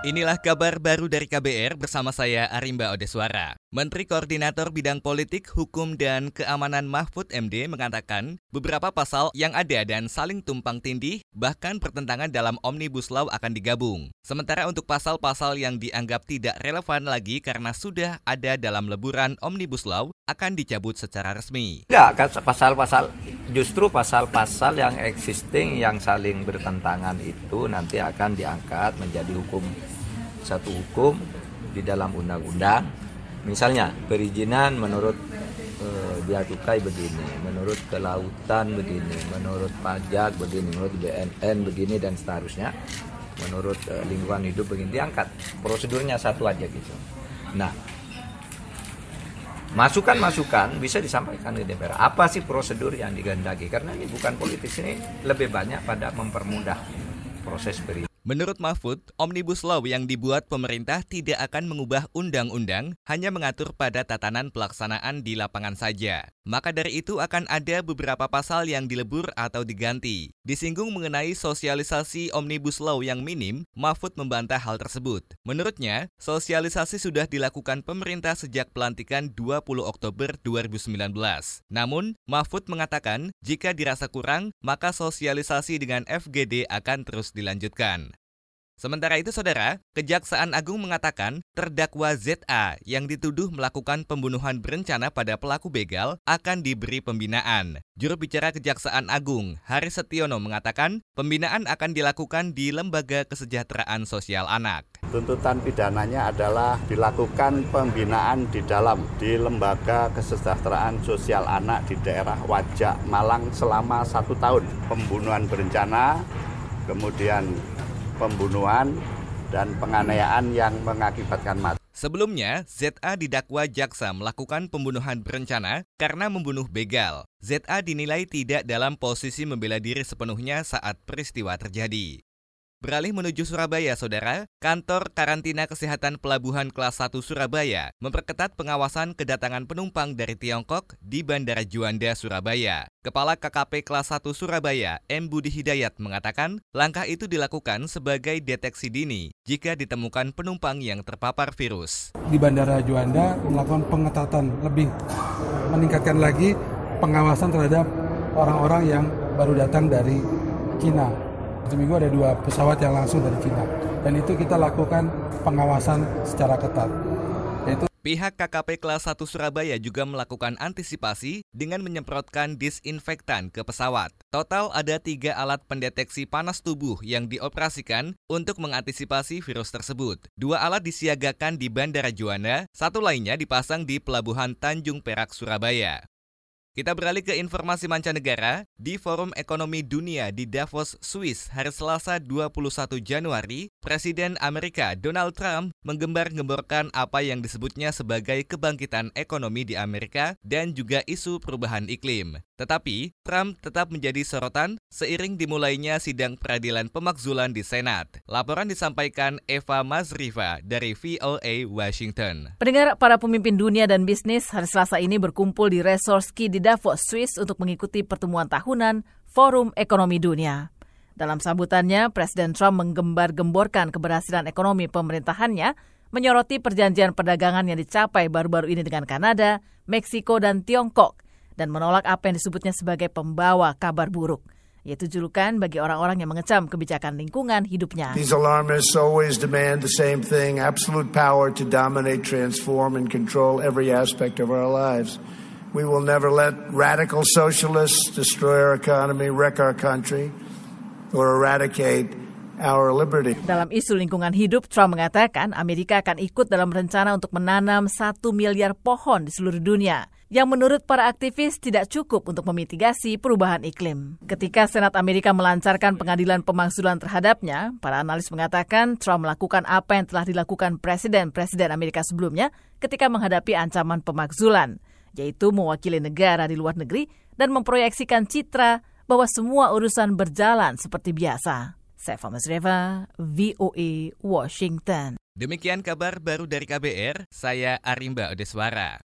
Inilah kabar baru dari KBR bersama saya Arimba Odeswara. Menteri Koordinator Bidang Politik, Hukum, dan Keamanan Mahfud MD mengatakan beberapa pasal yang ada dan saling tumpang tindih bahkan pertentangan dalam Omnibus Law akan digabung. Sementara untuk pasal-pasal yang dianggap tidak relevan lagi karena sudah ada dalam leburan Omnibus Law akan dicabut secara resmi. Enggak, kan pasal-pasal justru pasal-pasal yang existing yang saling bertentangan itu nanti akan diangkat menjadi hukum satu hukum di dalam undang-undang. Misalnya perizinan menurut eh, dia cukai begini, menurut kelautan begini, menurut pajak begini, menurut BNN begini dan seterusnya. Menurut eh, lingkungan hidup begini diangkat. Prosedurnya satu aja gitu. Nah, masukan-masukan bisa disampaikan di DPR. Apa sih prosedur yang digandagi? Karena ini bukan politis ini lebih banyak pada mempermudah proses perizinan. Menurut Mahfud, Omnibus Law yang dibuat pemerintah tidak akan mengubah undang-undang, hanya mengatur pada tatanan pelaksanaan di lapangan saja. Maka dari itu akan ada beberapa pasal yang dilebur atau diganti. Disinggung mengenai sosialisasi Omnibus Law yang minim, Mahfud membantah hal tersebut. Menurutnya, sosialisasi sudah dilakukan pemerintah sejak pelantikan 20 Oktober 2019. Namun, Mahfud mengatakan jika dirasa kurang, maka sosialisasi dengan FGD akan terus dilanjutkan. Sementara itu, saudara, Kejaksaan Agung mengatakan terdakwa ZA yang dituduh melakukan pembunuhan berencana pada pelaku begal akan diberi pembinaan. Juru bicara Kejaksaan Agung, Haris Setiono, mengatakan pembinaan akan dilakukan di Lembaga Kesejahteraan Sosial Anak. Tuntutan pidananya adalah dilakukan pembinaan di dalam di Lembaga Kesejahteraan Sosial Anak di daerah Wajak, Malang selama satu tahun. Pembunuhan berencana, kemudian pembunuhan dan penganiayaan yang mengakibatkan mati. Sebelumnya, ZA didakwa jaksa melakukan pembunuhan berencana karena membunuh begal. ZA dinilai tidak dalam posisi membela diri sepenuhnya saat peristiwa terjadi. Beralih menuju Surabaya, Saudara, Kantor Karantina Kesehatan Pelabuhan Kelas 1 Surabaya memperketat pengawasan kedatangan penumpang dari Tiongkok di Bandara Juanda, Surabaya. Kepala KKP Kelas 1 Surabaya, M. Budi Hidayat, mengatakan langkah itu dilakukan sebagai deteksi dini jika ditemukan penumpang yang terpapar virus. Di Bandara Juanda melakukan pengetatan lebih meningkatkan lagi pengawasan terhadap orang-orang yang baru datang dari Cina satu minggu ada dua pesawat yang langsung dari Cina. Dan itu kita lakukan pengawasan secara ketat. Yaitu Pihak KKP kelas 1 Surabaya juga melakukan antisipasi dengan menyemprotkan disinfektan ke pesawat. Total ada tiga alat pendeteksi panas tubuh yang dioperasikan untuk mengantisipasi virus tersebut. Dua alat disiagakan di Bandara Juanda, satu lainnya dipasang di Pelabuhan Tanjung Perak, Surabaya. Kita beralih ke informasi mancanegara. Di Forum Ekonomi Dunia di Davos, Swiss, hari Selasa 21 Januari, Presiden Amerika Donald Trump menggembar-gemborkan apa yang disebutnya sebagai kebangkitan ekonomi di Amerika dan juga isu perubahan iklim. Tetapi, Trump tetap menjadi sorotan seiring dimulainya sidang peradilan pemakzulan di Senat. Laporan disampaikan Eva Mazriva dari VOA Washington. Pendengar para pemimpin dunia dan bisnis hari Selasa ini berkumpul di Resort Ski di Davos, Swiss untuk mengikuti pertemuan tahunan Forum Ekonomi Dunia. Dalam sambutannya, Presiden Trump menggembar-gemborkan keberhasilan ekonomi pemerintahannya, menyoroti perjanjian perdagangan yang dicapai baru-baru ini dengan Kanada, Meksiko, dan Tiongkok – dan menolak apa yang disebutnya sebagai pembawa kabar buruk yaitu julukan bagi orang-orang yang mengecam kebijakan lingkungan hidupnya. These alarmists always demand the same thing, absolute power to dominate, transform and control every aspect of our lives. We will never let radical socialists destroy our economy, wreck our country, or eradicate our liberty. Dalam isu lingkungan hidup, Trump mengatakan Amerika akan ikut dalam rencana untuk menanam satu miliar pohon di seluruh dunia yang menurut para aktivis tidak cukup untuk memitigasi perubahan iklim. Ketika Senat Amerika melancarkan pengadilan pemakzulan terhadapnya, para analis mengatakan Trump melakukan apa yang telah dilakukan presiden-presiden Amerika sebelumnya ketika menghadapi ancaman pemakzulan, yaitu mewakili negara di luar negeri dan memproyeksikan citra bahwa semua urusan berjalan seperti biasa. Saya Masreva, VOA, Washington. Demikian kabar baru dari KBR, saya Arimba Odeswara.